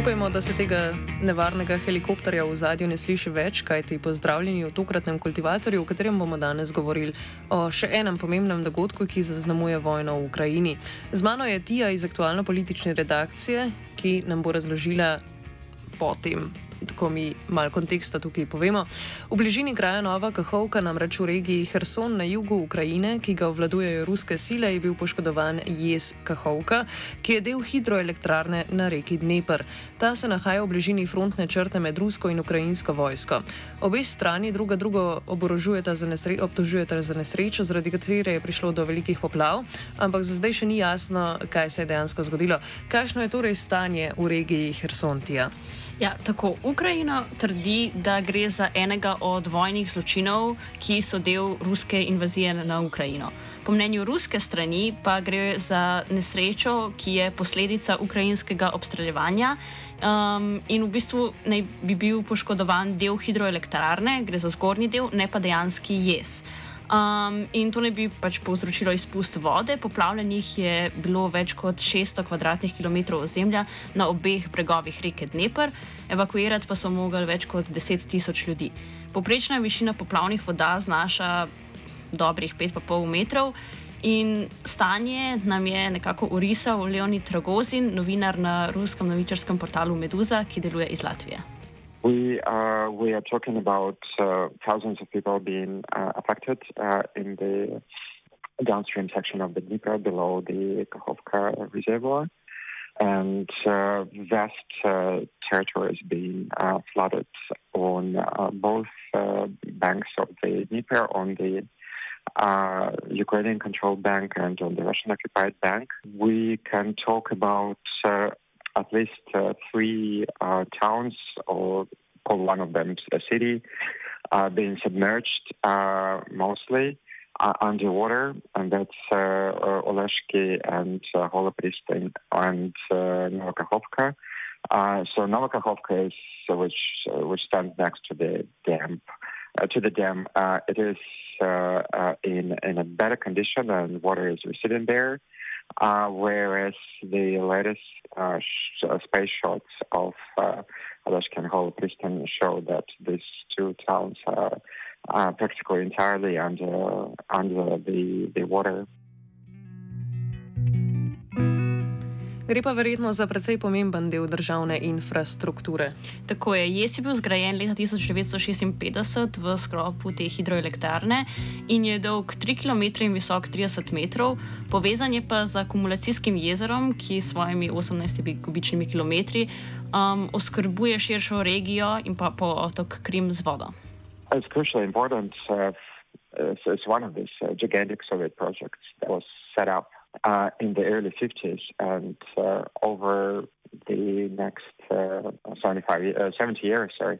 Upajmo, da se tega nevarnega helikopterja v zadju ne sliši več, kajti pozdravljeni v tokratnem kultivatorju, v katerem bomo danes govorili o še enem pomembnem dogodku, ki zaznamuje vojno v Ukrajini. Z mano je Tija iz aktualno politične redakcije, ki nam bo razložila potem tako mi malo konteksta tukaj povemo. V bližini kraja Nova Kahovka, namreč v regiji Herson na jugu Ukrajine, ki ga obvladujejo ruske sile, je bil poškodovan jez Kahovka, ki je del hidroelektrarne na reki Dnepr. Ta se nahaja v bližini frontne črte med rusko in ukrajinsko vojsko. Obe strani druga drugo oborožujeta za, nesre obtožujeta za nesrečo, zaradi katere je prišlo do velikih poplav, ampak za zdaj še ni jasno, kaj se je dejansko zgodilo. Kakšno je torej stanje v regiji Hersontija? Ja, tako Ukrajina trdi, da gre za enega od vojnih zločinov, ki so del ruske invazije na Ukrajino. Po mnenju ruske strani pa gre za nesrečo, ki je posledica ukrajinskega obstreljevanja um, in v bistvu naj bi bil poškodovan del hidroelektrarne, gre za zgornji del, ne pa dejanski jez. Um, in to ne bi pač povzročilo izpust vode. Poplavljenih je bilo več kot 600 km2 ozemlja na obeh bregovih reke Dnepr, evakuirati pa so mogli več kot 10 tisoč ljudi. Poprečna višina poplavnih voda znaša dobrih 5,5 metrov. In stanje nam je nekako orisal Leonid Rogozin, novinar na ruskem novičarskem portalu Meduza, ki deluje iz Latvije. We are we are talking about uh, thousands of people being uh, affected uh, in the downstream section of the Dnieper below the Kakhovka reservoir, and uh, vast uh, territories being uh, flooded on both banks of the Dnieper, on the Ukrainian-controlled bank and on the Russian-occupied bank. We can talk about at least uh, three uh, towns, or call one of them a city, uh, being submerged uh, mostly uh, underwater, and that's uh, Oleshki and uh, Holopristin and Novakhovka. so Novakhovka is which which stands next to the dam. to the dam, it is in in a better condition, and water is receding there. Uh, whereas the latest uh, sh- uh, space shots of uh, Alashka and Holopristan show that these two towns are practically entirely under under the, the water. Gre pa verjetno za precej pomemben del državne infrastrukture. Tako je. Jes je bil zgrajen leta 1956 v sklopu te hidroelektrarne in je dolg 3 km in visok 30 metrov, povezan je pa z akumulacijskim jezerom, ki s svojimi 18 kubičnimi kilometri um, oskrbuje širšo regijo in pa po otok Krim z vodo. It's crucially important. Uh, it's one of these uh, gigantic Soviet projects that was set up uh, in the early 50s, and uh, over the next uh, 75, uh, 70 years, sorry,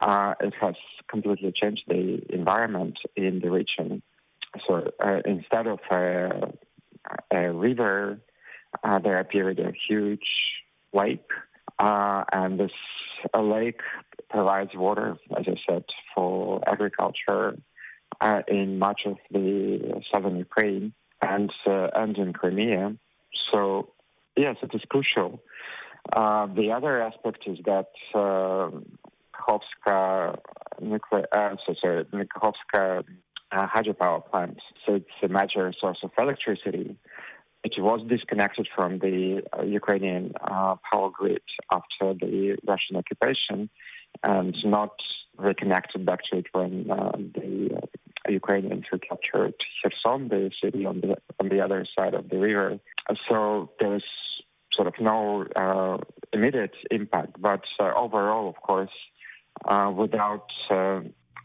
uh, it has completely changed the environment in the region. So uh, instead of a, a river, there appeared a huge lake, and this lake provides water, as I said, for agriculture in much of the southern Ukraine and uh, and in Crimea. So yes, it is crucial. Uh, the other aspect is that uh, nuclear, uh, so sorry, Kakhovska uh, hydropower plant. So it's a major source of electricity. It was disconnected from the uh, Ukrainian uh, power grid after the Russian occupation, and not reconnected back to it when uh, the Ukrainians recaptured Kherson, the city on the on the other side of the river. So there's sort of no uh, immediate impact, but uh, overall, of course, uh, without uh,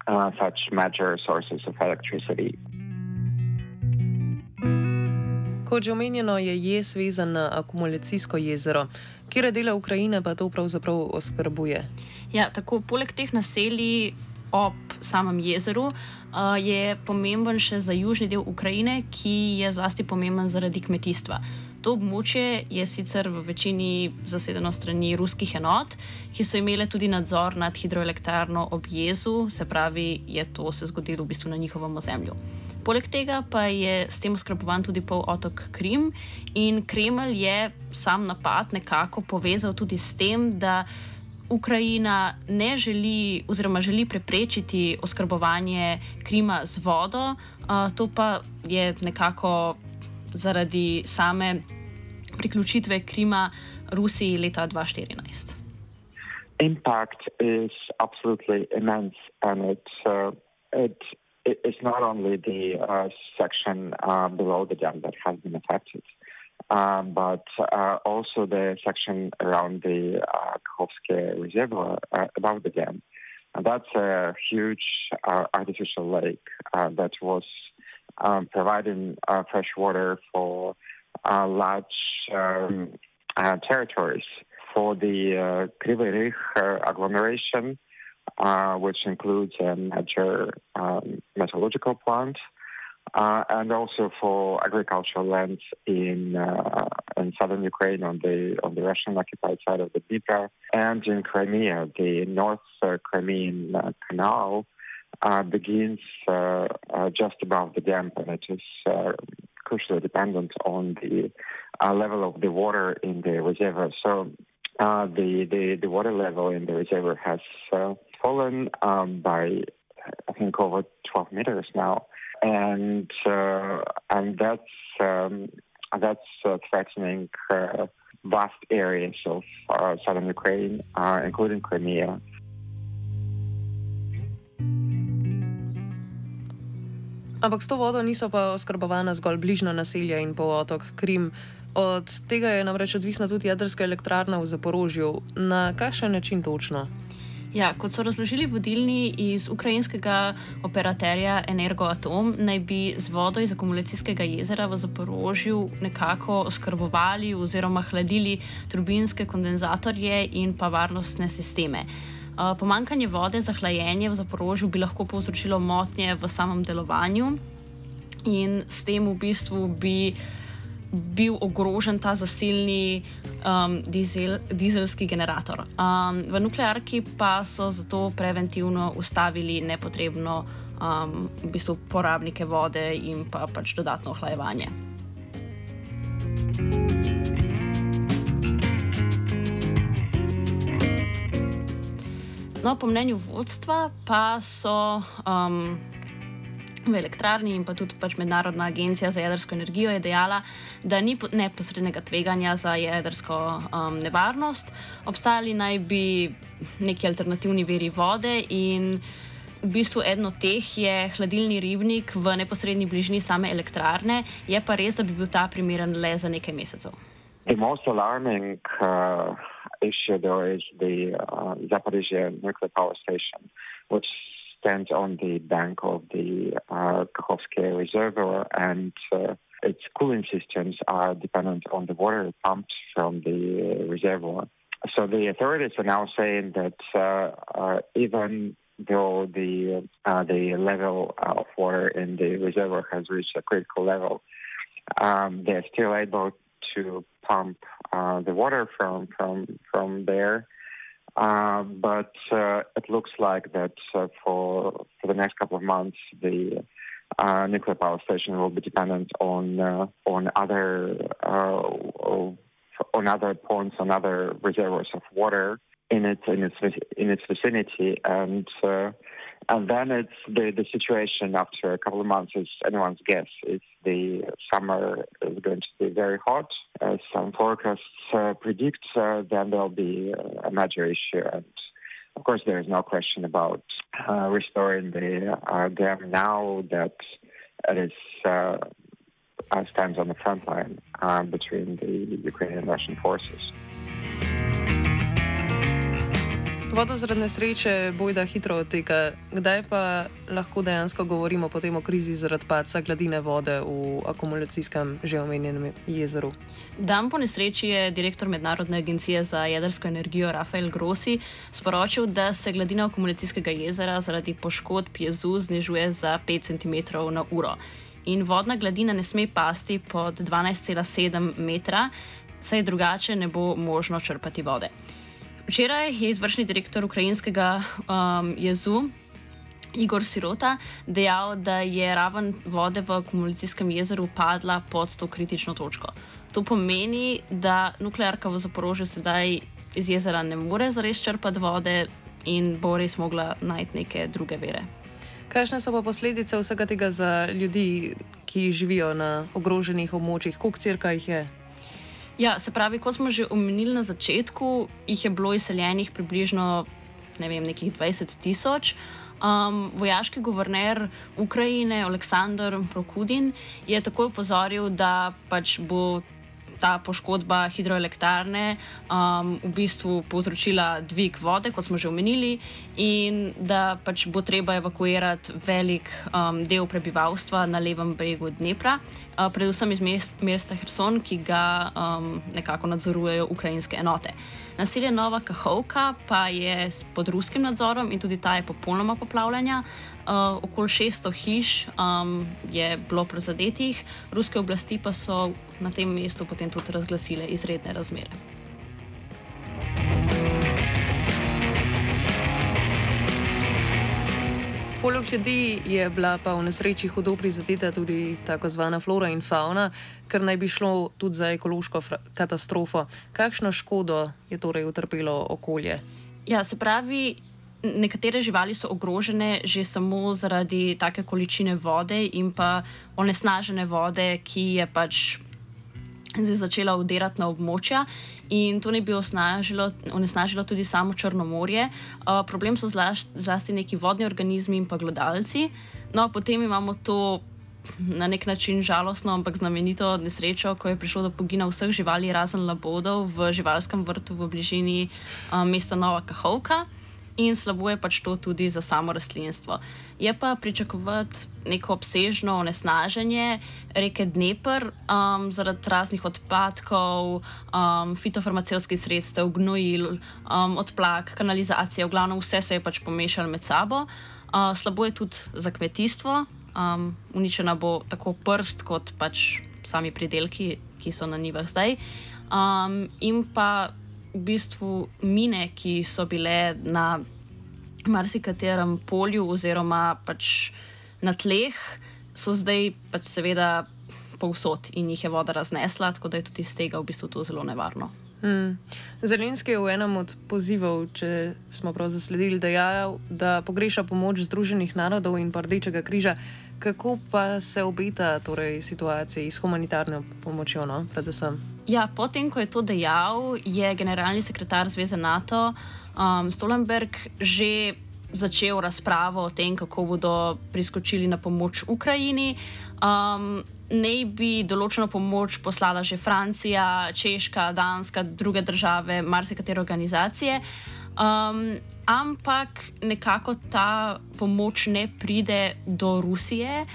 uh, such major sources of electricity. Kot že omenjeno, je jez vezan na akumulacijsko jezero. Kje dele Ukrajine pa to pravzaprav oskrbuje? Ja, tako poleg teh naselij ob samem jezeru uh, je pomemben še za južni del Ukrajine, ki je zlasti pomemben zaradi kmetijstva. To območje je sicer v večini zasedeno strani ruskih enot, ki so imele tudi nadzor nad hidroelektrarno ob jezu, se pravi, je to se zgodilo v bistvu na njihovem ozemlju. Poleg tega pa je s tem oskrbovan tudi pol otok Krim in Kremelj je sam napad nekako povezal tudi s tem, da Ukrajina ne želi oziroma želi preprečiti oskrbovanje Krima z vodo, uh, to pa je nekako zaradi same priključitve Krima Rusiji leta 2014. Impact is absolutely immense, and it, uh, it, it's not only the uh, section uh, below the dam that has been affected, um, but uh, also the section around the uh, Kakhovsky Reservoir uh, above the dam. And that's a huge uh, artificial lake uh, that was um, providing uh, fresh water for uh, large um, territories. For the uh, Kryvyi Rih agglomeration, uh, which includes a major um, metallurgical plant, uh, and also for agricultural lands in uh, in southern Ukraine on the on the Russian occupied side of the Dnieper, and in Crimea, the North uh, Crimean uh, Canal uh, begins uh, just above the dam, and it is crucially dependent on the level of the water in the reservoir. So the, the, the water level in the reservoir has fallen um, by, I think, over 12 meters now, and uh, and that's um, that's uh, threatening uh, vast areas of southern Ukraine, including Crimea. Ampak s to vodo niso pa oskrbovana zgolj bližnja naselja in polotok Krim. Od tega je namreč odvisna tudi jedrska elektrarna v Zaporožju. Na kakšen način točno? Ja, kot so razložili vodilni iz ukrajinskega operaterja Energoatom, naj bi z vodo iz akumulacijskega jezera v Zaporožju nekako oskrbovali oziroma hladili turbinske kondenzatorje in pa varnostne sisteme. Pomankanje vode za hlajenje v Zaporožju bi lahko povzročilo motnje v samem delovanju, in s tem v bistvu bi bil ogrožen ta zasilni um, dizel, dizelski generator. Um, v nuklearki pa so zato preventivno ustavili nepotrebno um, v bistvu porabnike vode in pa pač dodatno ohlajevanje. No, po mnenju vodstva pa so um, v elektrarni in pa tudi pač Mednarodna agencija za jedrsko energijo dejala, da ni neposrednega tveganja za jedrsko um, nevarnost. Obstajali naj bi neki alternativni veri vode in v bistvu eno od teh je hladilni ribnik v neposrednji bližini same elektrarne. Je pa res, da bi bil ta primeren le za nekaj mesecev. The most alarming uh, issue there is the uh, Zaporizhia nuclear power station, which stands on the bank of the uh, Reservoir, and uh, its cooling systems are dependent on the water pumps from the reservoir. So the authorities are now saying that uh, uh even though the uh, the level of water in the reservoir has reached a critical level, um, they're still able to pump uh, the water from from from there. Uh, but uh, it looks like that uh, for for the next couple of months, the uh, nuclear power station will be dependent on uh, on other on other ponds, on other reservoirs of water in its in its in its vicinity, and uh, and then it's the the situation after a couple of months is anyone's guess. It's the summer is going to be very hot, as some forecasts uh, predict. Uh, then there'll be a major issue, and of course there is no question about uh, restoring the uh, dam now that it is. Uh, stands on the front line between the Ukrainian and Russian forces. Vodo zaradi nesreče bojda hitro odteka. Kdaj pa lahko dejansko govorimo potem o krizi zaradi padca gladine vode v akumulacijskem že omenjenem jezeru? Dan po nesreči je direktor Mednarodne agencije za jedrsko energijo Rafael Grossi sporočil, da se gladina akumulacijskega jezera zaradi poškodb jezu znižuje za 5 cm na uro. In vodna gladina ne sme pasti pod 12,7 metra, saj drugače ne bo možno črpati vode. Včeraj je izvršni direktor ukrajinskega um, jezu Igor Sirota dejal, da je raven vode v akumulacijskem jezeru padla pod to kritično točko. To pomeni, da nuklearka v Zaporožju sedaj iz jezera ne more zares črpati vode in bo res mogla najti neke druge vere. Kakšne so pa posledice vsega tega za ljudi, ki živijo na ogroženih območjih, koliko crka jih je? Ja, se pravi, kot smo že omenili na začetku, jih je bilo izseljenih približno ne vem, nekih 20 tisoč. Um, vojaški guverner Ukrajine, Aleksandr Prokudin, je takoj upozoril, da pač bo ta poškodba hidroelektrarne um, v bistvu povzročila dvig vode, kot smo že omenili, in da pač bo treba evakuirati velik um, del prebivalstva na levem bregu Dnepra, uh, predvsem iz mest, mesta Herson, ki ga um, nekako nadzorujejo ukrajinske enote. Naselje Nova Kahovka pa je pod ruskim nadzorom in tudi ta je popolnoma poplavljena. Uh, okoli 600 hiš um, je bilo prizadetih, ruske oblasti pa so na tem mestu potem tudi razglasile izredne razmere. Poleg ljudi je bila pa v nesreči hudo prizadeta tudi tako zvana flora in fauna, ker naj bi šlo tudi za ekološko katastrofo. Kakšno škodo je torej utrpelo okolje? Ja, se pravi, nekatere živali so ogrožene že samo zaradi take količine vode in pa onesnažene vode, ki je pač začela udirati na območja. In to ne bi onesnažilo tudi samo Črno morje. Uh, problem so zlašt, zlasti neki vodni organizmi in pa glodalci. No, potem imamo to na nek način žalostno, ampak znamenito nesrečo, ko je prišlo do pogina vseh živali, razen labodov, v živalskem vrtu v bližini uh, mesta Nova Kahovka in slabo je pač to tudi za samo rastlinstvo. Je pa pričakovati neko obsežno onesnaženje reke Dnepr um, zaradi raznih odpadkov, um, fitofarmacevskih sredstev, gnojil, um, odplak, kanalizacije, v glavnem vse se je pač pomešalo med sabo. Uh, slabo je tudi za kmetijstvo, um, uničena bo tako prst kot pač sami pridelki, ki so na njivah zdaj. Um, in pa v bistvu mine, ki so bile na marsikaterem polju oziroma pač na tleh, so zdaj pač seveda povsod in jih je voda raznesla, tako da je tudi iz tega v bistvu to zelo nevarno. Hmm. Zelenski je v enem od pozivov, če smo prav zasledili, dejal, da pogreša pomoč Združenih narodov in Rdečega križa. Kako pa se obeta torej, situacija s humanitarno pomočjo, no, predvsem? Ja, potem, ko je to dejal, je generalni sekretar Zveze NATO um, Stolenberg že začel razpravo o tem, kako bodo priskočili na pomoč Ukrajini. Um, Naj bi določeno pomoč poslala že Francija, Češka, Danska, druge države, marsikatere organizacije. Um, ampak nekako ta pomoč ne pride do Rusije,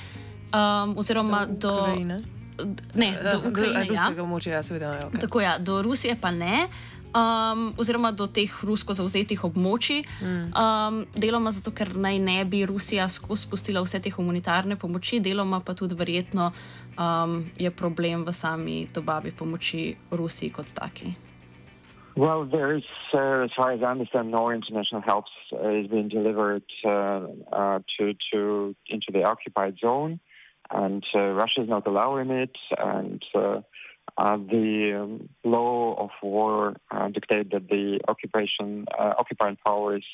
um, oziroma do Ukrajine. Do, ne, do eh, Ukrajine. Do ruskega območja, ja, seveda. Ja, okay. Tako ja, do Rusije pa ne. Um, oziroma do teh rusko zauzetih območij, mm. um, deloma zato, ker naj ne bi Rusija skozi spustila vse te humanitarne pomoči, deloma pa tudi verjetno um, je problem v sami dobavi pomoči Rusiji kot taki. Well, there is, uh, as far as I understand, no international help uh, is being delivered uh, uh, to, to into the occupied zone. and uh, Russia is not allowing it. And the um, law of war uh, dictate that the occupation occupying power is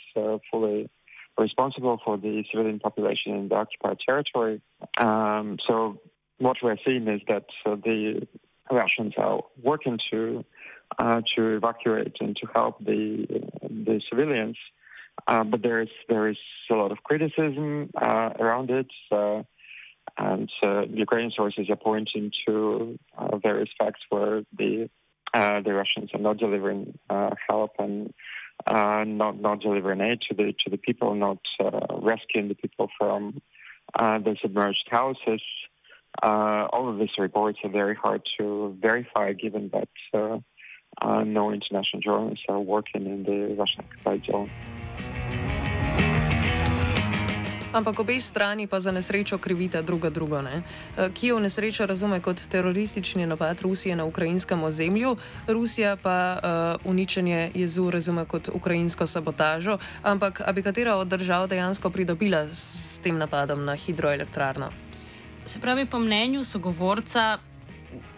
fully responsible for the civilian population in the occupied territory. Um, so what we're seeing is that the Russians are working to uh, to evacuate and to help the the civilians, but there is there is a lot of criticism around it. And uh, Ukrainian sources are pointing to uh, various facts where the uh, the Russians are not delivering uh, help and uh, not not delivering aid to the to the people, not uh, rescuing the people from the submerged houses. all of these reports are very hard to verify, given that no international journalists are working in the Russian occupied zone. Ampak obe strani pa za nesrečo krivita druga drugo. Ne? Eh, Kijev nesrečo razume kot teroristični napad Rusije na ukrajinskem ozemlju, Rusija pa uh, uničenje jezu razume kot ukrajinsko sabotažo. Ampak bi katera od držav dejansko pridobila s tem napadom na hidroelektrarno? Se pravi, po mnenju sogovorca.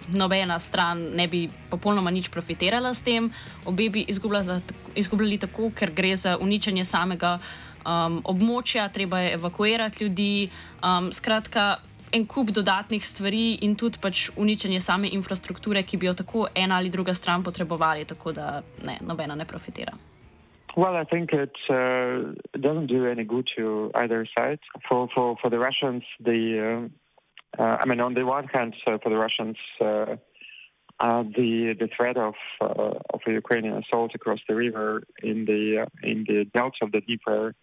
Nobena stran ne bi popolnoma nič profitirala s tem, obe bi izgubljali tako, ker gre za uničenje samega um, območja, treba je evakuirati ljudi. Um, skratka, en kup dodatnih stvari in tudi pač uničenje same infrastrukture, ki bi jo tako ena ali druga stran potrebovali, tako da ne, nobena ne profitira. Well, I think it, uh, doesn't do any good to either side. For for for the Russians, the uh, I mean, on the one hand, uh, for the Russians, uh, uh, the the threat of uh, of a Ukrainian assault across the river in the uh, in the delta of the Dnieper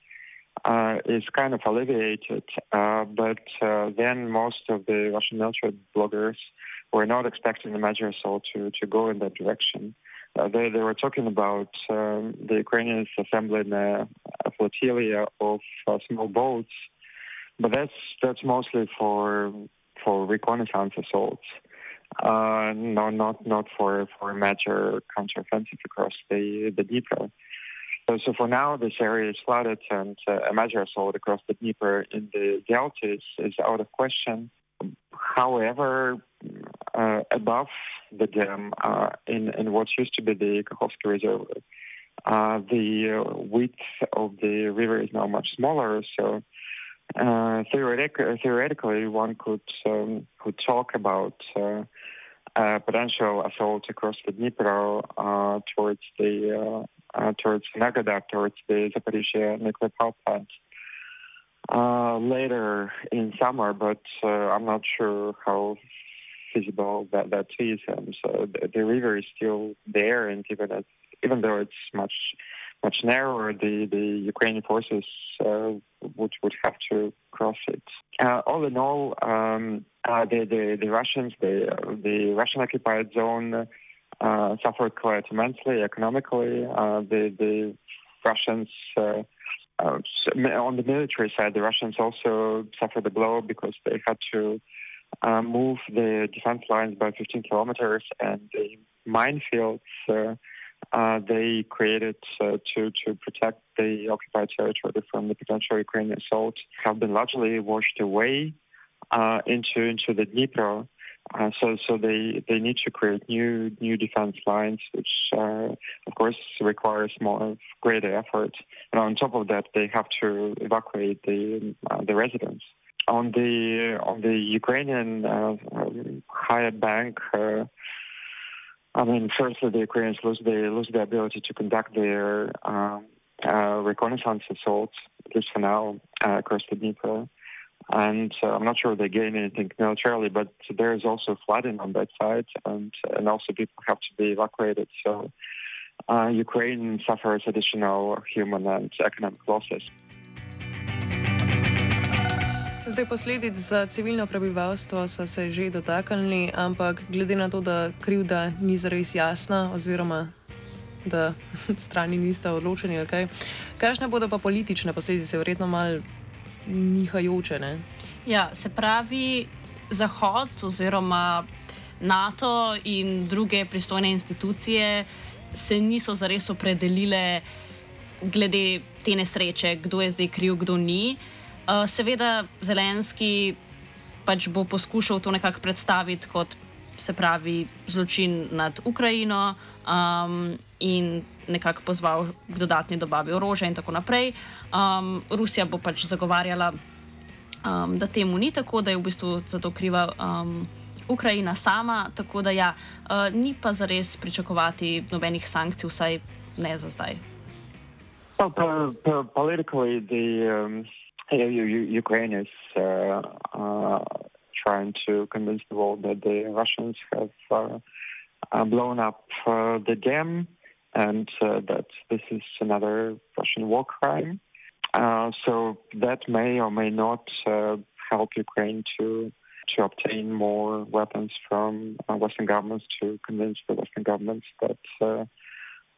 uh, is kind of alleviated. Uh, but uh, then most of the Russian military bloggers were not expecting the major assault to, to go in that direction. Uh, they, they were talking about um, the Ukrainians assembling a, a flotilla of uh, small boats, but that's that's mostly for for reconnaissance assaults. Uh, no, not not for for a major counteroffensive across the the Dnieper. So, so for now, this area is flooded, and uh, a major assault across the Dnieper in the delta is, is out of question. However, uh, above the dam, uh, in, in what used to be the Kakhovsky Reservoir, uh, the uh, width of the river is now much smaller. So uh, theoretic, theoretically, one could um, could talk about potential assault across the Dnieper towards the uh, towards Negadak, towards the Zaporizhia nuclear power plant uh, later in summer, but uh, I'm not sure how feasible that, that is. And so the, the river is still there, and even as, even though it's much much narrower, the, the Ukrainian forces uh, would would have to cross it. Uh, all in all, um, uh, the, the the Russians, the the Russian occupied zone uh, suffered quite immensely economically. Uh, the, the Russians, uh, on the military side, the Russians also suffered a blow because they had to move the defense lines by 15 kilometers and the minefields uh, they created to, to protect the occupied territory from the potential Ukrainian assault have been largely washed away into, into the Dnieper. Uh, so, so they, they need to create new new defense lines, which uh, of course requires more greater effort. And on top of that, they have to evacuate the uh, the residents. On the on the Ukrainian uh, um, higher bank, uh, I mean, firstly, the Ukrainians lose the lose the ability to conduct their um, reconnaissance assaults, at least for now, across the Dnieper and uh, I'm not sure they gain anything militarily, but there is also flooding on that side, and and also people have to be evacuated. So uh, Ukraine suffers additional human and economic losses. Zdaj, posledic za civilno prebivalstvo so se že dotaknili, ampak glede na to, da krivda ni zares jasna, oziroma da strani nista odločeni, kaj, kakšne bodo pa politične posledice, verjetno malo nihajoče. Ne? Ja, se pravi, Zahod oziroma NATO in druge pristojne institucije se niso zares opredelile glede te nesreče, kdo je zdaj kriv, kdo ni. Uh, seveda, Zelenski pač bo poskušal to nekako predstaviti kot se pravi zločin nad Ukrajino um, in nekako pozval k dodatni dobavi orožja in tako naprej. Um, Rusija bo pač zagovarjala, um, da temu ni tako, da je v bistvu za to kriva. Um, Ukrajina sama, tako da ja, uh, ni pa zares pričakovati nobenih sankcij, vsaj ne za zdaj. Well, po- po- politically, the um, you know, U- U- Ukraine is uh, uh, trying to convince the world that the Russians have uh, uh, blown up uh, the dam and uh, that this is another Russian war crime. So that may or may not help Ukraine to to obtain more weapons from Western governments to convince the Western governments that.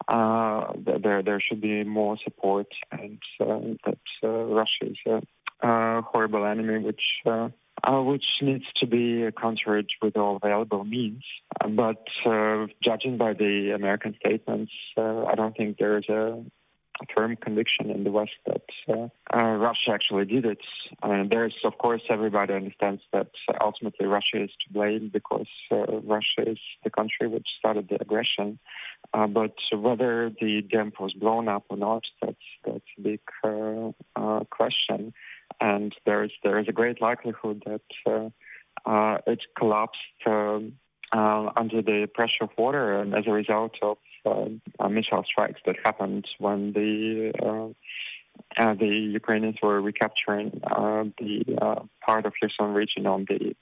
Uh, there there should be more support and uh, that uh, Russia is a, a horrible enemy which uh, uh, which needs to be countered with all available means. But uh, judging by the American statements, I don't think there is a firm conviction in the West that uh, uh, Russia actually did it. I mean, there's of course everybody understands that ultimately Russia is to blame because uh, Russia is the country which started the aggression. Uh, but whether the dam was blown up or not, that's that's a big uh, uh, question. And there is there is a great likelihood that it collapsed um, under the pressure of water, and as a result of missile strikes that happened when the uh, uh, the Ukrainians were recapturing uh, the uh, part of Kherson region on the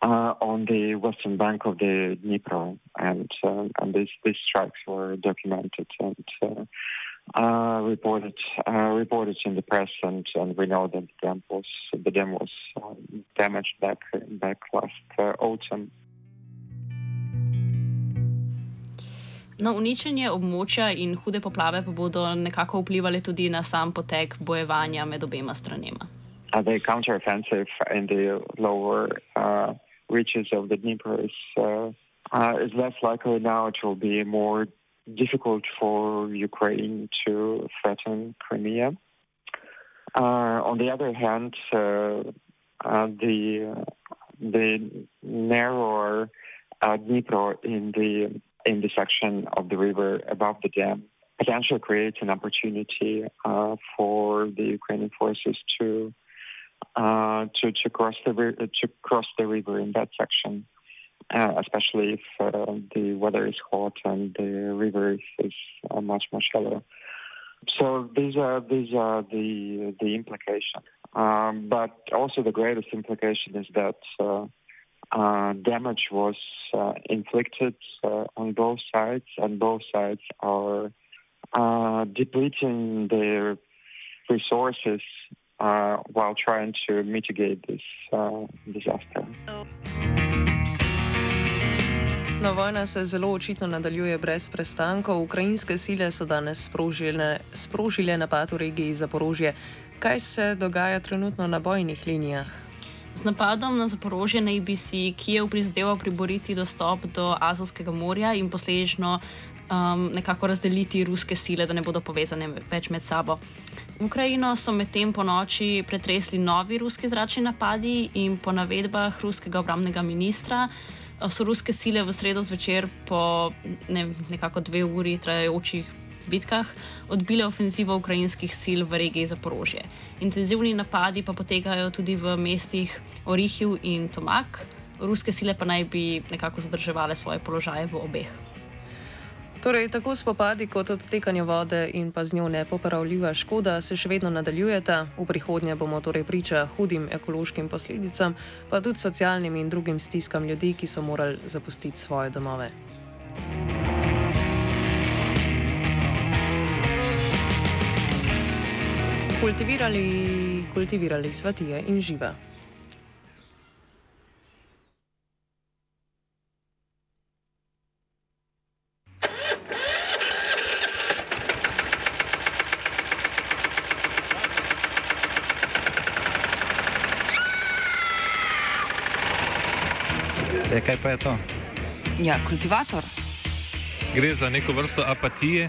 uh, on the western bank of the Dnipro, and uh, and these these strikes were documented and uh, uh, reported uh, reported in the press, and, and we know that the dam was the dam was damaged back back last uh, autumn. No, uničenje območja in hude poplave pa bodo nekako vplivali tudi na sam potek bojevanja med obema stranema. Uh, the counteroffensive in the lower uh, reaches of the Dnieper is, uh, uh, is less likely now. It will be more difficult for Ukraine to threaten Crimea. Uh, on the other hand, uh, uh, the the narrower uh, Dnipro in the in the section of the river above the dam potentially creates an opportunity uh, for the Ukrainian forces to uh, to to cross the ri- to cross the river in that section, uh, especially if uh, the weather is hot and the river is, uh, much much shallow. So these are these are the the implications. Um, but also the greatest implication is that uh, damage was uh, inflicted uh, on both sides, and both sides are uh, depleting their resources uh, while trying to mitigate this uh, disaster. No, vojna se zelo očitno nadaljuje brez prestankov. Ukrajinske sile so danes sprožile, sprožile napad v regiji Zaporožje. Kaj se dogaja trenutno na bojnih linijah? Z napadom na Zaporožje naj bi si Kijev prizadeval priboriti dostop do Azovskega morja in posledično um, nekako razdeliti ruske sile, da ne bodo povezane več med sabo. Ukrajino so medtem po noči pretresli novi ruski zračni napadi in po navedbah ruskega obramnega ministra so ruske sile v sredo zvečer po ne, nekako dve uri trajajočih bitkah odbile ofenzivo ukrajinskih sil v regiji Zaporožje. Intenzivni napadi pa potekajo tudi v mestih Orihiv in Tomak, ruske sile pa naj bi nekako zadrževale svoje položaje v obeh. Torej, tako spopadi kot odtekanje vode in pa z njo nepopravljiva škoda se še vedno nadaljujeta. V prihodnje bomo torej priča hudim ekološkim posledicam, pa tudi socialnim in drugim stiskam ljudi, ki so morali zapustiti svoje domove. Kultivirali, kultivirali svatije in živa. E, kaj pa je to? Ja, kultivator. Gre za neko vrsto apatije.